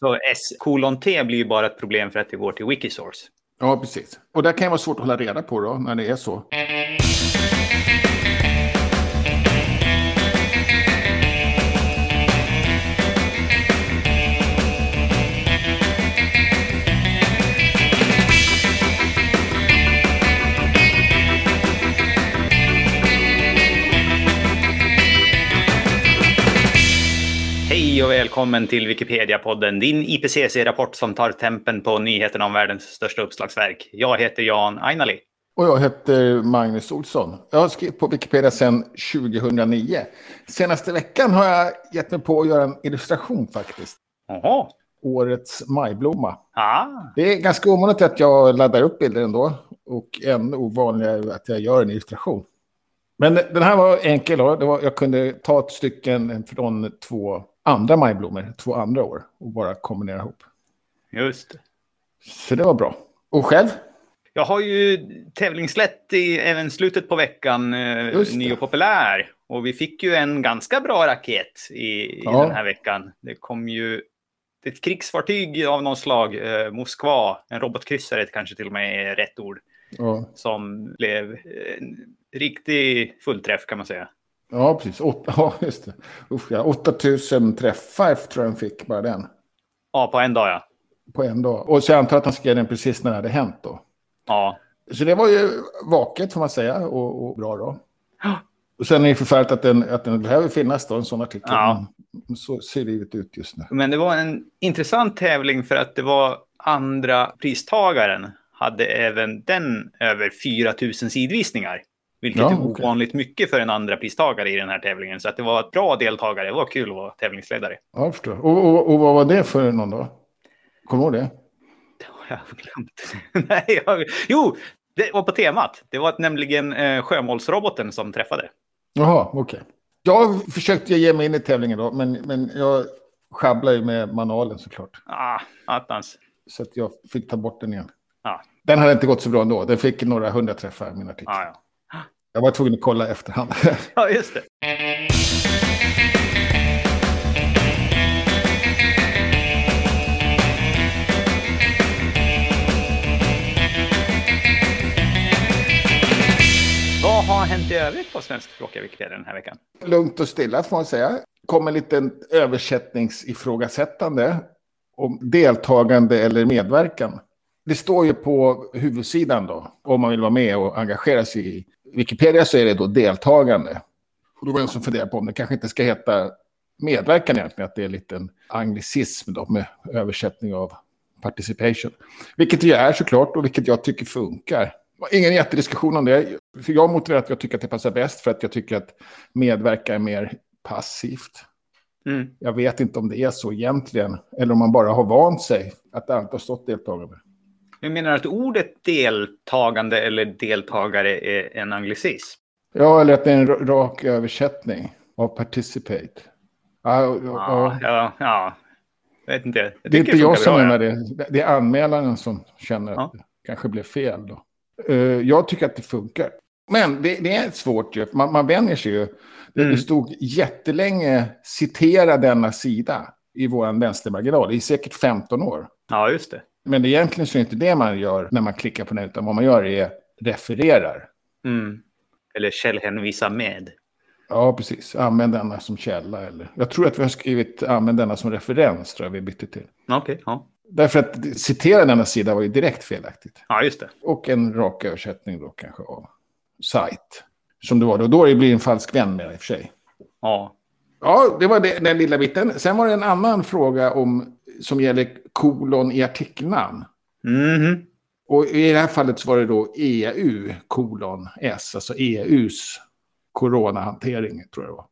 Så S kolon T blir ju bara ett problem för att det går till Wikisource. Ja, precis. Och det kan vara svårt att hålla reda på då, när det är så. Hej och välkommen till Wikipedia-podden, din IPCC-rapport som tar tempen på nyheterna om världens största uppslagsverk. Jag heter Jan Ainali. Och jag heter Magnus Olsson. Jag har skrivit på Wikipedia sedan 2009. Senaste veckan har jag gett mig på att göra en illustration faktiskt. Jaha. Årets majblomma. Ah. Det är ganska ovanligt att jag laddar upp bilder ändå. Och ännu ovanligare att jag gör en illustration. Men den här var enkel. Då. Var, jag kunde ta ett stycken från två andra majblommor, två andra år, och bara kombinera ihop. Just det. Så det var bra. Och själv? Jag har ju tävlingslätt i även slutet på veckan, eh, ny och populär. Och vi fick ju en ganska bra raket i, i Ja. den här veckan. Det kom ju ett krigsfartyg av någon slag, eh, Moskva, en robotkryssare kanske till och med är rätt ord, Ja, som blev en riktig fullträff kan man säga. Ja precis. Åt, ja, just det. Usch, ja. 8000 träffar tror jag den fick, bara den. Ja, på en dag ja. På en dag. Och så jag antar att han skrev den precis när det hade hänt då. Ja, Så det var ju vaket får man säga och, och bra då. Ja. Och sen är det förfärligt att den, att den behöver finnas då, en sån artikel. Ja. Så ser livet ut just nu. men det var en intressant tävling för att det var andra pristagaren hade även den över 4 000 sidvisningar. Vilket Ja, är ovanligt mycket för en andra pristagare i den här tävlingen. Så att det var ett bra deltagare. Det var kul att vara tävlingsledare. Ja, jag förstår. Och, och, och vad var det för någon då? Kommer du ihåg det? Det har jag glömt. Nej, jag... Jo, det var på temat. Det var nämligen eh, sjömålsroboten som träffade. Jaha, okej. Jag försökte ge mig in i tävlingen då, men, men jag sjabblar ju med manualen såklart. Ah, attans. Så att jag fick ta bort den igen. Ja. Den hade inte gått så bra ändå. Den fick några hundra träffar, min artikel. Ah, ja. Jag var tvungen att kolla efterhand. ja, just det. Vad har hänt i övrigt på svenskspråkiga Wikipedia den här veckan? Lugnt och stilla får man säga. Kom en liten översättningsifrågasättande om deltagande eller medverkan. Det står ju på huvudsidan då, om man vill vara med och engagera sig i Wikipedia så är det då deltagande. Och då var det en som funderade på om det kanske inte ska heta medverkan egentligen, att det är en anglicism då med översättning av participation. Vilket det ju är såklart och vilket jag tycker funkar. Ingen jättediskussion om det. För jag motiverar att jag tycker att det passar bäst för att jag tycker att medverka är mer passivt. Mm. Jag vet inte om det är så egentligen. Eller om man bara har vant sig att det alltid har stått deltagande. Jag menar att ordet deltagande eller deltagare är en anglicism. Ja, eller att det är en ra- rak översättning av participate. Ja, ja, Ja, ja. vet inte. Jag Det är inte jag som menar det. Det är anmälaren som känner att Ja. det kanske blev fel. Då. Eh, jag tycker att det funkar. Men det, det är svårt ju. Man, man vänjer sig ju. Det, Mm. det stod jättelänge citera denna sida i vår vänstermarginal i säkert 15 år. Ja, just det. Men egentligen så är det inte det man gör när man klickar på den, utan vad man gör är refererar. Mm. Eller källhänvisa med. Ja, precis. Använd denna som källa. Eller... Jag tror att vi har skrivit använd denna som referens, tror jag vi bytte till. Okej, ja. Därför att citera denna sida var ju direkt felaktigt. Ja, just det. Och en rak översättning då kanske av site. Som det var då. Då blir det en falsk vän med i och för sig. Ja. Ja, det var det, den lilla biten. Sen var det en annan fråga om, som gäller kolon i artikelnamn. Mhm. Och i det här fallet så var det då EU kolon S, alltså EUs coronahantering, tror jag det var.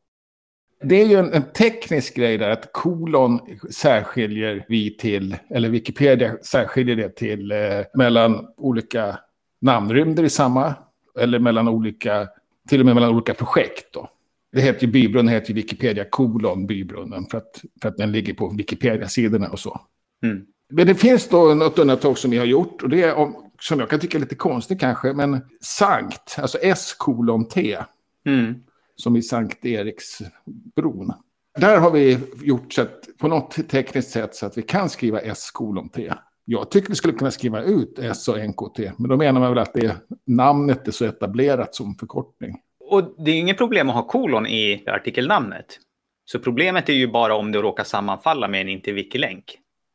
Det är ju en, en teknisk grej där att kolon särskiljer vi till, eller Wikipedia särskiljer det till eh, mellan olika namnrymder i samma, eller mellan olika, till och med mellan olika projekt då. Det heter ju bybrunnen, heter ju Wikipedia kolon bybrunnen för att, för att den ligger på Wikipedia-sidorna och så. Mm. Men det finns då något undantag som vi har gjort och det är om, som jag kan tycka är lite konstigt kanske, men Sankt, alltså S kolon T, Mm. som i Sankt Eriksbron. Där har vi gjort så att, på något tekniskt sätt så att vi kan skriva S kolon T. Jag tycker vi skulle kunna skriva ut S och NKT, men då menar man väl att det namnet är så etablerat som förkortning. Och det är inget problem att ha kolon i artikelnamnet. Så problemet är ju bara om det råkar sammanfalla med en interwiki-länk.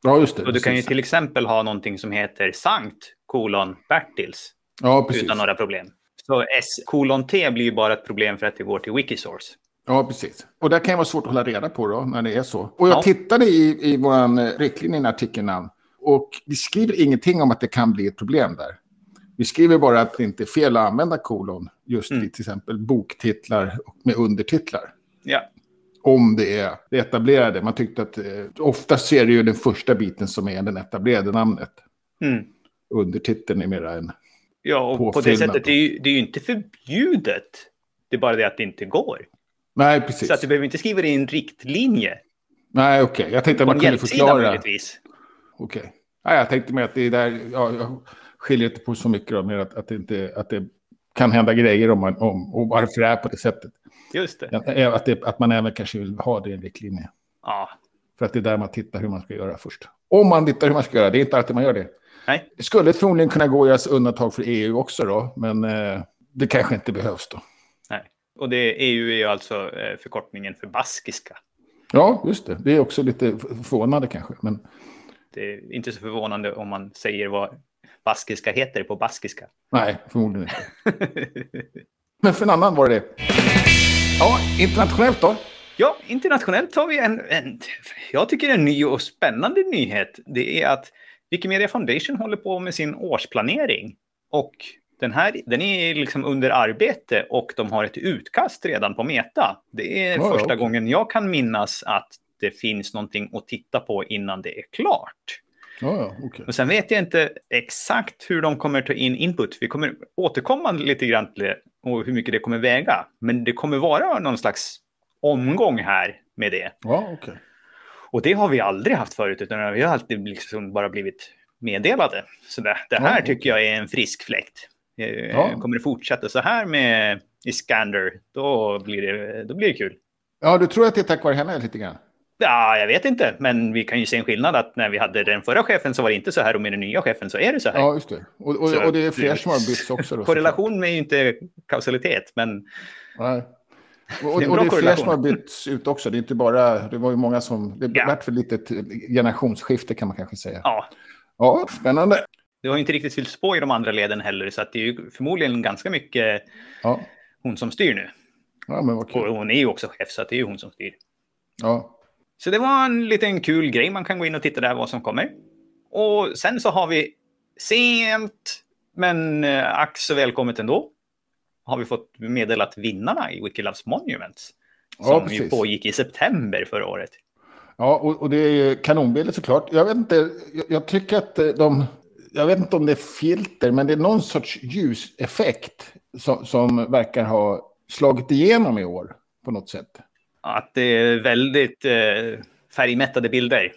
Ja, just det. Och du kan ju till exempel ha någonting som heter Sankt kolon Bertils. Ja, precis. Utan några problem. Så S kolon T blir ju bara ett problem för att det går till Wikisource. Ja, precis. Och det kan vara svårt att hålla reda på då, när det är så. Och jag Ja. tittade i, i vår riktlinje i artikelnamn. Och vi skriver ingenting om att det kan bli ett problem där. Vi skriver bara att det inte är fel att använda kolon just Mm. i till exempel boktitlar med undertitlar. Ja, Om det är det etablerade. Man tyckte att eh, oftast ser det ju den första biten som är den etablerade namnet. mm. Undertiteln är mera en... ja och på det sättet det är ju, det är ju inte förbjudet. Det är bara det att det inte går. Nej, precis. Så att du behöver inte skriva det i en riktlinje. Nej, okej. Jag tänkte att man kunde förklara. Okej. Ja, jag tänkte mig att det är där, ja, jag skiljer inte på så mycket då, men att, att, det inte, att det kan hända grejer om, man, om och varför det är på det sättet. Just det. Ja, Att, det, att man även kanske vill ha det i en riktlinje. Ja. För att det är där man tittar hur man ska göra först. Om man tittar hur man ska göra, det är inte alltid man gör det. Nej. Det skulle förmodligen kunna gå att göra undantag för EU också då, men eh, det kanske inte behövs då. Nej. Och det EU är ju alltså eh, förkortningen för baskiska. Ja, just det. Det är också lite förvånande kanske. Men Det är inte så förvånande om man säger vad baskiska heter på baskiska. nej, förmodligen inte. Men för en annan var det det. Ja, internationellt då? Ja, internationellt har vi en, en, jag tycker en ny och spännande nyhet. Det är att Wikimedia Foundation håller på med sin årsplanering. Och den här den är liksom under arbete och de har ett utkast redan på Meta. Det är ja, första okej. gången jag kan minnas att det finns någonting att titta på innan det är klart. Ja, ja, okej. Men sen vet jag inte exakt hur de kommer ta in input. Vi kommer återkomma lite grann till det och hur mycket det kommer väga. Men det kommer vara någon slags omgång här med det. Ja, okej. Och det har vi aldrig haft förut, utan vi har alltid liksom bara blivit meddelade. Så det, det här Ja, okej. tycker jag är en frisk fläkt. Eh, Ja. Kommer det fortsätta så här med Iskander, då blir det, då blir det kul. Ja, du tror att det är tack vare henne lite grann? Ja, jag vet inte, men vi kan ju se en skillnad att när vi hade den förra chefen så var det inte så här och med den nya chefen så är det så här. Ja, just det. Och, och, Så- och det är fler som har bytts också. Då, Korrelation är ju inte kausalitet, men Nej. Och, och, Det är och det är fler som har bytts ut också. Det är inte bara, det var ju många som, det Ja. vart för lite generationsskifte kan man kanske säga. ja, Ja, spännande. det har ju inte riktigt fyllts på i de andra leden heller, så att det är ju förmodligen ganska mycket Ja, hon som styr nu. ja men vad Och kul. hon är ju också chef, så att det är ju hon som styr. Ja. Så det var en liten kul grej. Man kan gå in och titta där vad som kommer. Och sen så har vi sent, men eh, ack så välkommet ändå, har vi fått meddelat vinnarna i Wikiloves Monuments. Ja, Som ju precis. pågick i september förra året. Ja, och, och det är ju kanonbilder såklart. Jag vet inte, jag, jag tycker att eh, de, jag vet inte om det är filter, men det är någon sorts ljuseffekt som, som verkar ha slagit igenom i år på något sätt. Att det är väldigt eh, färgmättade bilder.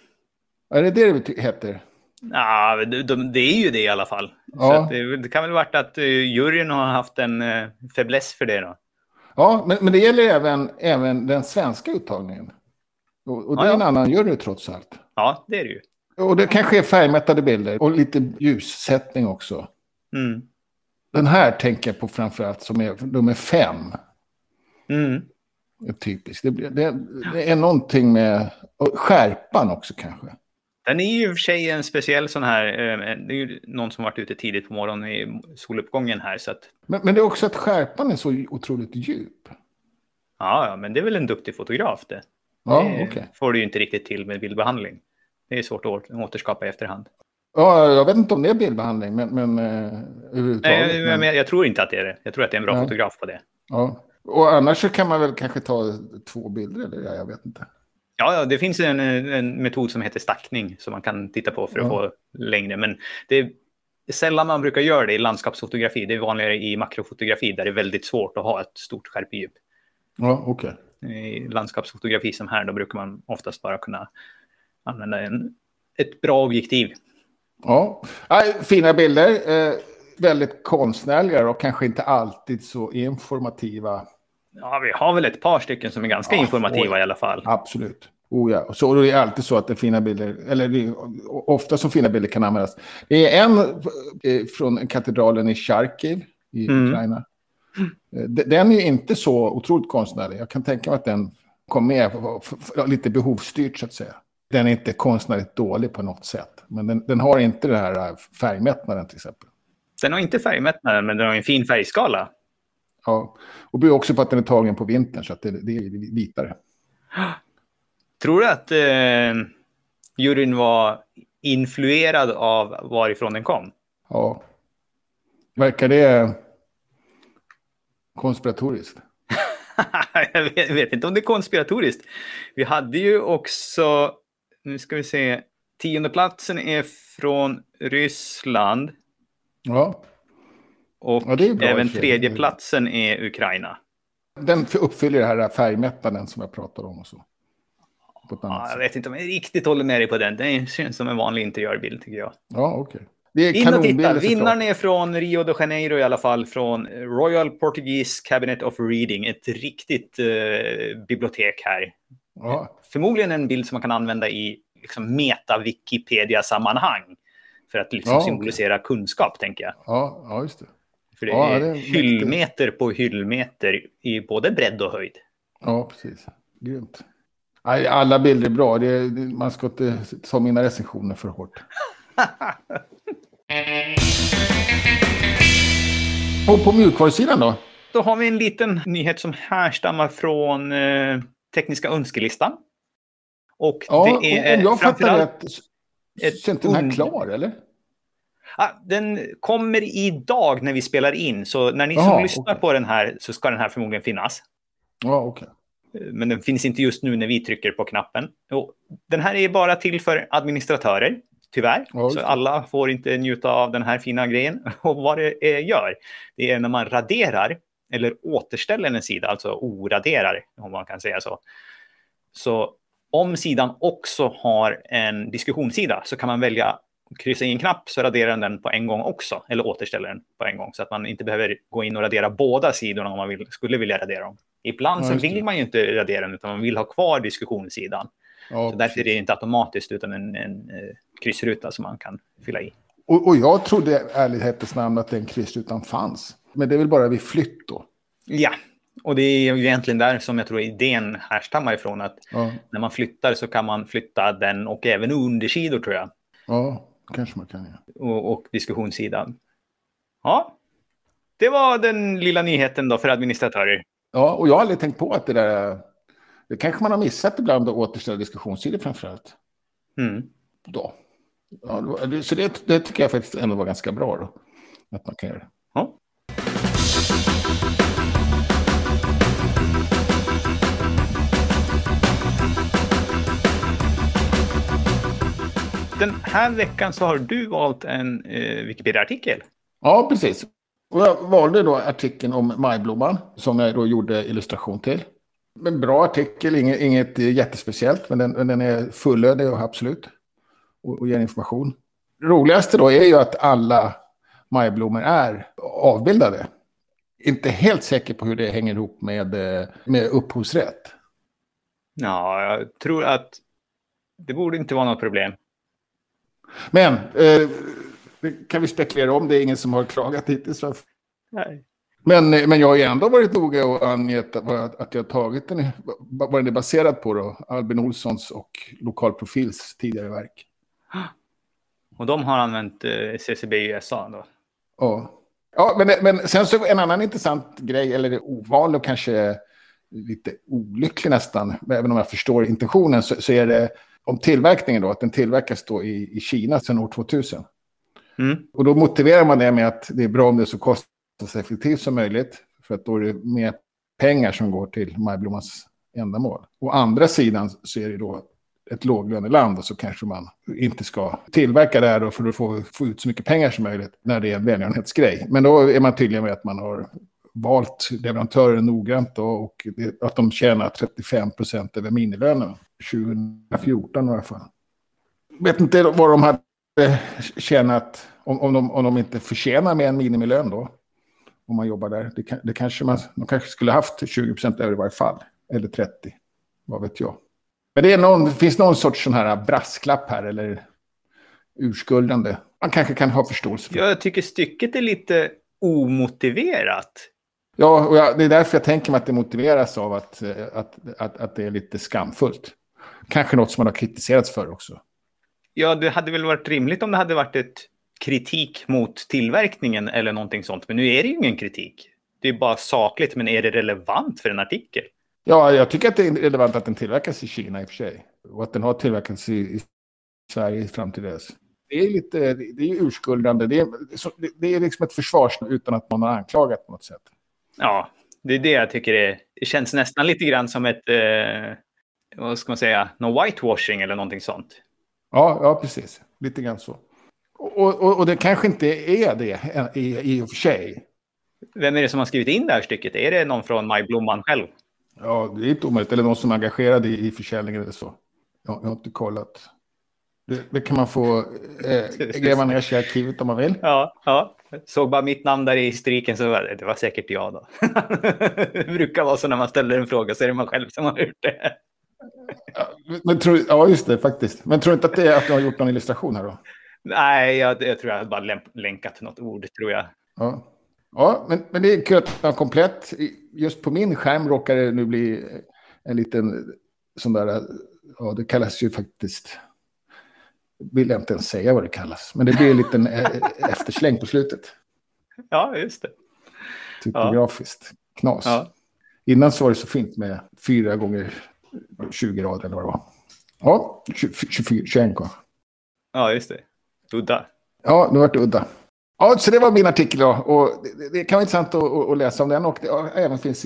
Är det det det heter? Ja, de, de, det är ju det i alla fall. Ja. det, det kan väl varit att eh, juryn har haft en eh, fäbless för det då. Ja, men, men det gäller även, även den svenska uttagningen. Och, och det Ja, är ja. en annan jury trots allt. Ja, det är det ju. Och det kanske är färgmättade bilder och lite ljussättning också. Mm. Den här tänker jag på framförallt som är nummer fem. Mm. Typiskt. Det, det, det är någonting med skärpan också kanske. Den är ju i och för sig en speciell sån här, eh, det är ju någon som varit ute tidigt på morgonen i soluppgången här så att Men, men det är också att skärpan är så otroligt djup. ja, ja, men det är väl en duktig fotograf det. Ja, det okej. får du ju inte riktigt till med bildbehandling. Det är svårt att åter- återskapa i efterhand. Ja, jag vet inte om det är bildbehandling, men, men eh, överhuvudtaget. Nej, jag, men, jag, jag tror inte att det är det. Jag tror att det är en bra Ja. fotograf på det. ja. Och annars så kan man väl kanske ta två bilder, eller ja, jag vet inte. Ja, ja, det finns en, en metod som heter stackning som man kan titta på för att Ja. få längre. Men det är sällan man brukar göra det i landskapsfotografi. Det är vanligare i makrofotografi där det är väldigt svårt att ha ett stort skärpedjup. Ja, okej. I landskapsfotografi som här, då brukar man oftast bara kunna använda en, ett bra objektiv. Ja, Nej, fina bilder. Väldigt konstnärliga och kanske inte alltid så informativa Ja, vi har väl ett par stycken som är ganska Ja, informativa oj. i alla fall. Absolut. Oh ja. Och så är det alltid så att det är fina bilder, eller det är ofta som fina bilder kan användas. Det är en eh, från katedralen i Charkiv i Mm. Ukraina. Eh, de- Den är ju inte så otroligt konstnärlig. Jag kan tänka mig att den kom med lite behovsstyrt så att säga. Den är inte konstnärligt dålig på något sätt. Men den, den har inte den här eh, färgmättnaden till exempel. Den har inte färgmättnad, men den har en fin färgskala. Ja. Och beror också på att den är tagen på vintern så att det, det är vitare. Tror du att eh, juryn var influerad av varifrån den kom? Ja. Verkar det konspiratoriskt? jag vet, vet inte om det är konspiratoriskt. Vi hade ju också, nu ska vi se, tiondeplatsen är från Ryssland Ja. och Ja, det även tredjeplatsen är Ukraina. Den uppfyller det här färgmättnaden som jag pratade om och så. Ja, jag vet inte om jag riktigt håller med dig på den. Den känns som en vanlig interiörbild tycker jag. Ja, okej. Det är In och titta, vinnaren är från Rio de Janeiro i alla fall, från Royal Portuguese Cabinet of Reading, ett riktigt eh, bibliotek här. Ja, Förmodligen en bild som man kan använda i liksom, meta-Wikipedia-sammanhang. För att liksom Ja, symbolisera kunskap, tänker jag. ja, ja, just det. För det Ja, är det är hyllmeter på hyllmeter i både bredd och höjd. Ja, precis. Grymt. Alla bilder är bra. Det är, man ska inte ta mina recensioner för hårt. Och på mjukvarusidan då? Då har vi en liten nyhet som härstammar från eh, Tekniska önskelistan. Och Ja, det är om jag fattar rätt ett inte den här klar, eller? Ah, den kommer idag när vi spelar in, så när ni Jaha, som lyssnar okej. på den här så ska den här förmodligen finnas. Ja, okej. Men den finns inte just nu när vi trycker på knappen. Och den här är bara till för administratörer, tyvärr. Ja, så alla får inte njuta av den här fina grejen. Och vad det eh, gör, det är när man raderar eller återställer en sida, alltså oraderar, om man kan säga så. Så om sidan också har en diskussionssida så kan man välja kryssa i en knapp så raderar den på en gång också, eller återställer den på en gång, så att man inte behöver gå in och radera båda sidorna om man vill, skulle vilja radera dem. Ibland Ja, vill man ju inte radera den, utan man vill ha kvar diskussionssidan. Ja, Så därför är det inte automatiskt, utan en, en eh, kryssruta som man kan fylla i. och, och jag trodde ärlighetens namn att den kryssrutan fanns. Men det är väl bara vid flytt då? Ja, och det är ju egentligen där som jag tror idén härstammar ifrån, att Ja, när man flyttar så kan man flytta den och även undersidor tror jag. ja kanske man kan. Ja. och, och diskussionssidan. Ja, det var den lilla nyheten då för administratörer. ja, och jag har aldrig tänkt på att det där... Det kanske man har missat ibland att återställa diskussionssidor framförallt. Mm. Då. Ja, så det, det tycker jag faktiskt ändå var ganska bra då. Att man kan göra det. Den här veckan så har du valt en eh, Wikipedia-artikel. Ja, precis. Och jag valde då artikeln om majblomman som jag då gjorde illustration till. En bra artikel, inget, inget jättespeciellt, men den, den är fullödig och absolut. Och, och ger information. Det roligaste då är ju att alla majblommor är avbildade. Inte helt säker på hur det hänger ihop med, eh, med upphovsrätt. Ja, jag tror att det borde inte vara något problem. Men eh, kan vi spekulera om. Det är ingen som har klagat hittills. Nej. Men, men jag har ju ändå varit noga och angett att, att jag har tagit den, vad den är baserad på då, Albin Olssons och Lokalprofils tidigare verk. Och de har använt eh, CCB i USA då. Ja, ja men, men sen så en annan intressant grej, eller ovanlig och kanske lite olycklig nästan, även om jag förstår intentionen, så, så är det om tillverkningen då, att den tillverkas då i, i Kina sedan år 2000. Mm. Och då motiverar man det med att det är bra om det är så kostnadseffektivt som möjligt. För att då är det mer pengar som går till Majblommans ändamål. Å andra sidan så är det då ett låglöneland och så kanske man inte ska tillverka det här då för att få, få ut så mycket pengar som möjligt när det är en välgörenhetsgrej. Men då är man tydlig med att man har valt leverantörer noggrant då, och det, att de tjänar 35 procent över minilönen. 2014 i alla fall. Vet inte vad de hade tjänat om, om, de, om de inte förtjänar med en minimilön då. om man jobbar där. Det, det kanske man, de kanske skulle haft 20 procent över i varje fall. Eller 30, vad vet jag. Men det är någon, finns någon sorts sån här brasklapp här, eller urskuldande. Man kanske kan ha förståelse för. Jag tycker stycket är lite omotiverat. Ja, och jag, det är därför jag tänker mig att det motiveras av att, eh, att, att, att det är lite skamfullt. Kanske något som man har kritiserats för också. Ja, det hade väl varit rimligt om det hade varit ett kritik mot tillverkningen eller någonting sånt. Men nu är det ju ingen kritik. Det är bara sakligt, men är det relevant för en artikel? Ja, jag tycker att det är relevant att den tillverkas i Kina i och för sig. Och att den har tillverkats i, i Sverige fram till dess. Det är lite, det är urskuldande. Det är, det är liksom ett försvars utan att man har anklagat på något sätt. Ja, det är det jag tycker är, det känns nästan lite grann som ett, eh, vad ska man säga, någon whitewashing eller någonting sånt. Ja, ja precis. Lite grann så. Och, och, och det kanske inte är det i, i och för sig. Vem är det som har skrivit in det här stycket? Är det någon från Maj Blomman själv? Ja, det är inte omöjligt. Eller någon som är engagerad i, i försäljningen eller så. Jag, jag har inte kollat. Det, det kan man få eh, gräva ner sig i arkivet om man vill. Ja, ja. Såg bara mitt namn där i striken så var det, det var säkert jag då. det brukar vara så när man ställer en fråga så är det man själv som har gjort det. ja, men tror, ja, just det faktiskt. Men tror du inte att det är att du har gjort någon illustration här då? Nej, jag, jag tror jag har bara länkat något ord, tror jag. Ja, ja men, men det är kul att den komplett. Just på min skärm råkar det nu bli en liten sån där, ja det kallas ju faktiskt, vill jag inte ens säga vad det kallas, men det blir en liten eh, eftersläng på slutet. Ja, just det. Typografiskt. Knas. Ja. Innan så var det så fint med fyra gånger 20 rader eller vad det var. Ja, 24, 21 Ja, just det. Udda. Ja, det varit udda. Ja, så det var min artikel då. Och det, det kan vara intressant att, att, läsa om den. Och det ja, även finns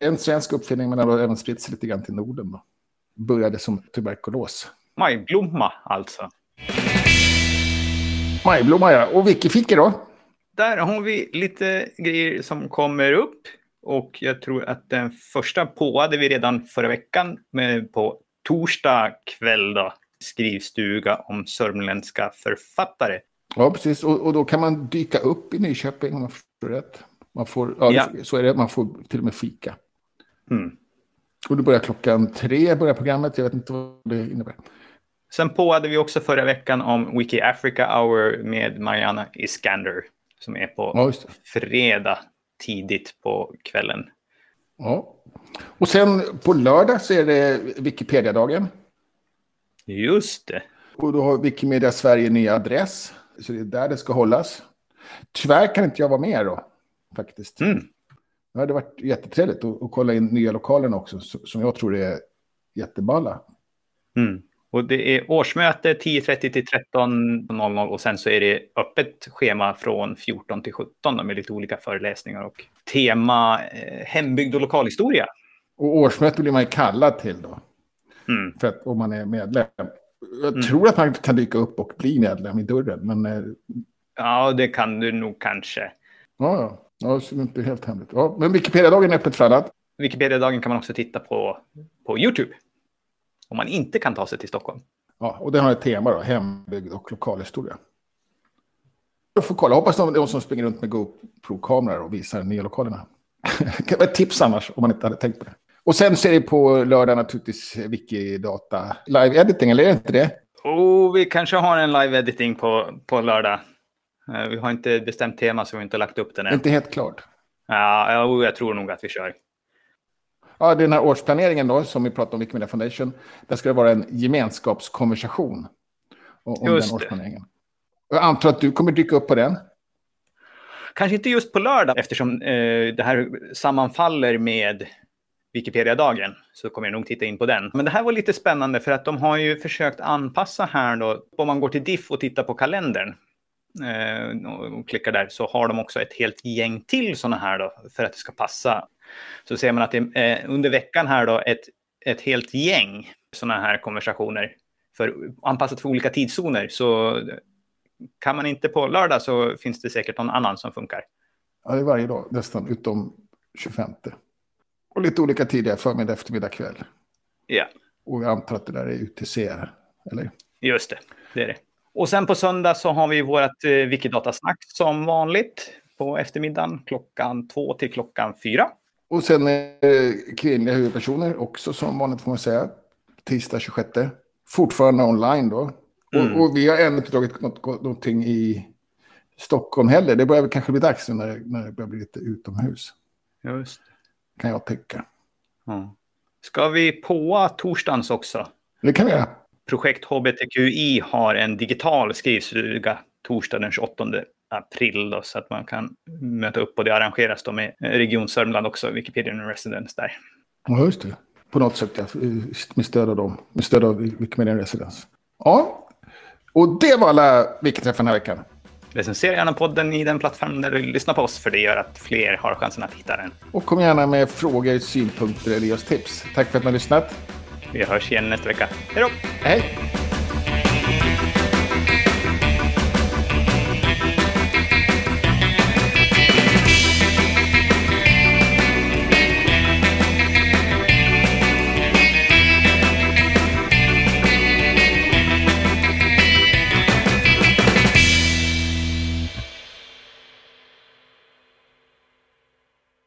en svensk uppfinning, men den har även spridit sig lite grann till Norden. Då. Började som tuberkulos. Majblomma alltså. Majblomma ja. Och Wikifika då? Där har vi lite grejer som kommer upp. Och jag tror att den första påade vi redan förra veckan med på torsdag kväll då skrivstuga om sörmländska författare. Ja, precis. Och, och då kan man dyka upp i Nyköping om man förstår rätt. Man får, ja, ja. så är det, man får till och med fika. Mm. Och det börjar klockan tre, börjar programmet. Jag vet inte vad det innebär. Sen påade vi också förra veckan om Wiki Africa Hour med Mariana Iskander. Som är på ja, fredag tidigt på kvällen. Ja. Och sen på lördag så är det Wikipedia-dagen. Just det. Och då har Wikimedia Sverige ny adress. Så det är där det ska hållas. Tyvärr kan inte jag vara med då, faktiskt. Mm. Det hade varit jättetrevligt att, att kolla in nya lokalerna också, som jag tror är jätteballa. Mm. Och det är årsmöte 10.30 till 13.00 och sen så är det öppet schema från 14 till 17 med lite olika föreläsningar och tema eh, hembygd och lokalhistoria. Och årsmöte blir man ju kallad till då. Mm. För att om man är medlem. Jag mm. tror att man kan dyka upp och bli medlem i dörren. Men, eh, ja, det kan du nog kanske. Ja, ja. ja så det är inte helt hemligt. Ja, men Wikipedia-dagen är öppet för alla. Wikipedia-dagen kan man också titta på på YouTube. Om man inte kan ta sig till Stockholm. Ja, och den har ett tema då, hembygd och lokalhistoria. Jag får kolla, hoppas de, de som springer runt med GoPro-kameror och visar nya lokalerna. det vara ett tips annars, om man inte hade tänkt på det. Och sen ser det på lördag naturligtvis Wikidata live editing, eller är det inte det? Oh, vi kanske har en live editing på, på lördag. Eh, vi har inte bestämt tema så vi har inte lagt upp den än. Inte helt klart. Ja, jag tror nog att vi kör. Ja, den här årsplaneringen då, som vi pratade om, Wikimedia Foundation, där ska det vara en gemenskapskonversation om Just den årsplaneringen. Det. Jag antar att du kommer dyka upp på den. Kanske inte just på lördag eftersom eh, det här sammanfaller med Wikipedia-dagen så kommer jag nog titta in på den. Men det här var lite spännande för att de har ju försökt anpassa här då. Om man går till Diff och tittar på kalendern eh, och klickar där så har de också ett helt gäng till sådana här då för att det ska passa. Så ser man att det är eh, under veckan här då ett, ett helt gäng sådana här konversationer för anpassat för olika tidszoner. Så kan man inte på lördag så finns det säkert någon annan som funkar. Ja, det är varje dag nästan utom 25. Och lite olika tider, förmiddag, eftermiddag, kväll. Ja. Och jag antar att det där är UTC, eller? Just det, det är det. Och sen på söndag så har vi vårt eh, Wikidata-snack som vanligt. på eftermiddagen klockan två till klockan fyra. Och sen eh, kvinnliga huvudpersoner också som vanligt får man säga. Tisdag 26. Fortfarande online då. Mm. Och, och vi har ännu inte dragit något, någonting i Stockholm heller. Det börjar kanske bli dags nu när, när det börjar bli lite utomhus. Just. Kan jag tycka. Ja. Ska vi på torsdagens också? Det kan vi göra. Projekt HBTQI har en digital skrivstuga torsdag den 28 april då, så att man kan möta upp och det arrangeras då med Region Sörmland också, Wikipedia Residence där. Ja, just det. På något sätt, ja. Med stöd av dem. Med stöd av Wikimedia Residence. Ja. Och det var alla Wikiträffar den här veckan. Recensera gärna podden i den plattform där du lyssnar på oss, för det gör att fler har chansen att hitta den. Och kom gärna med frågor, synpunkter eller ge oss tips. Tack för att ni har lyssnat. Vi hörs igen nästa vecka. Hej då! Hej!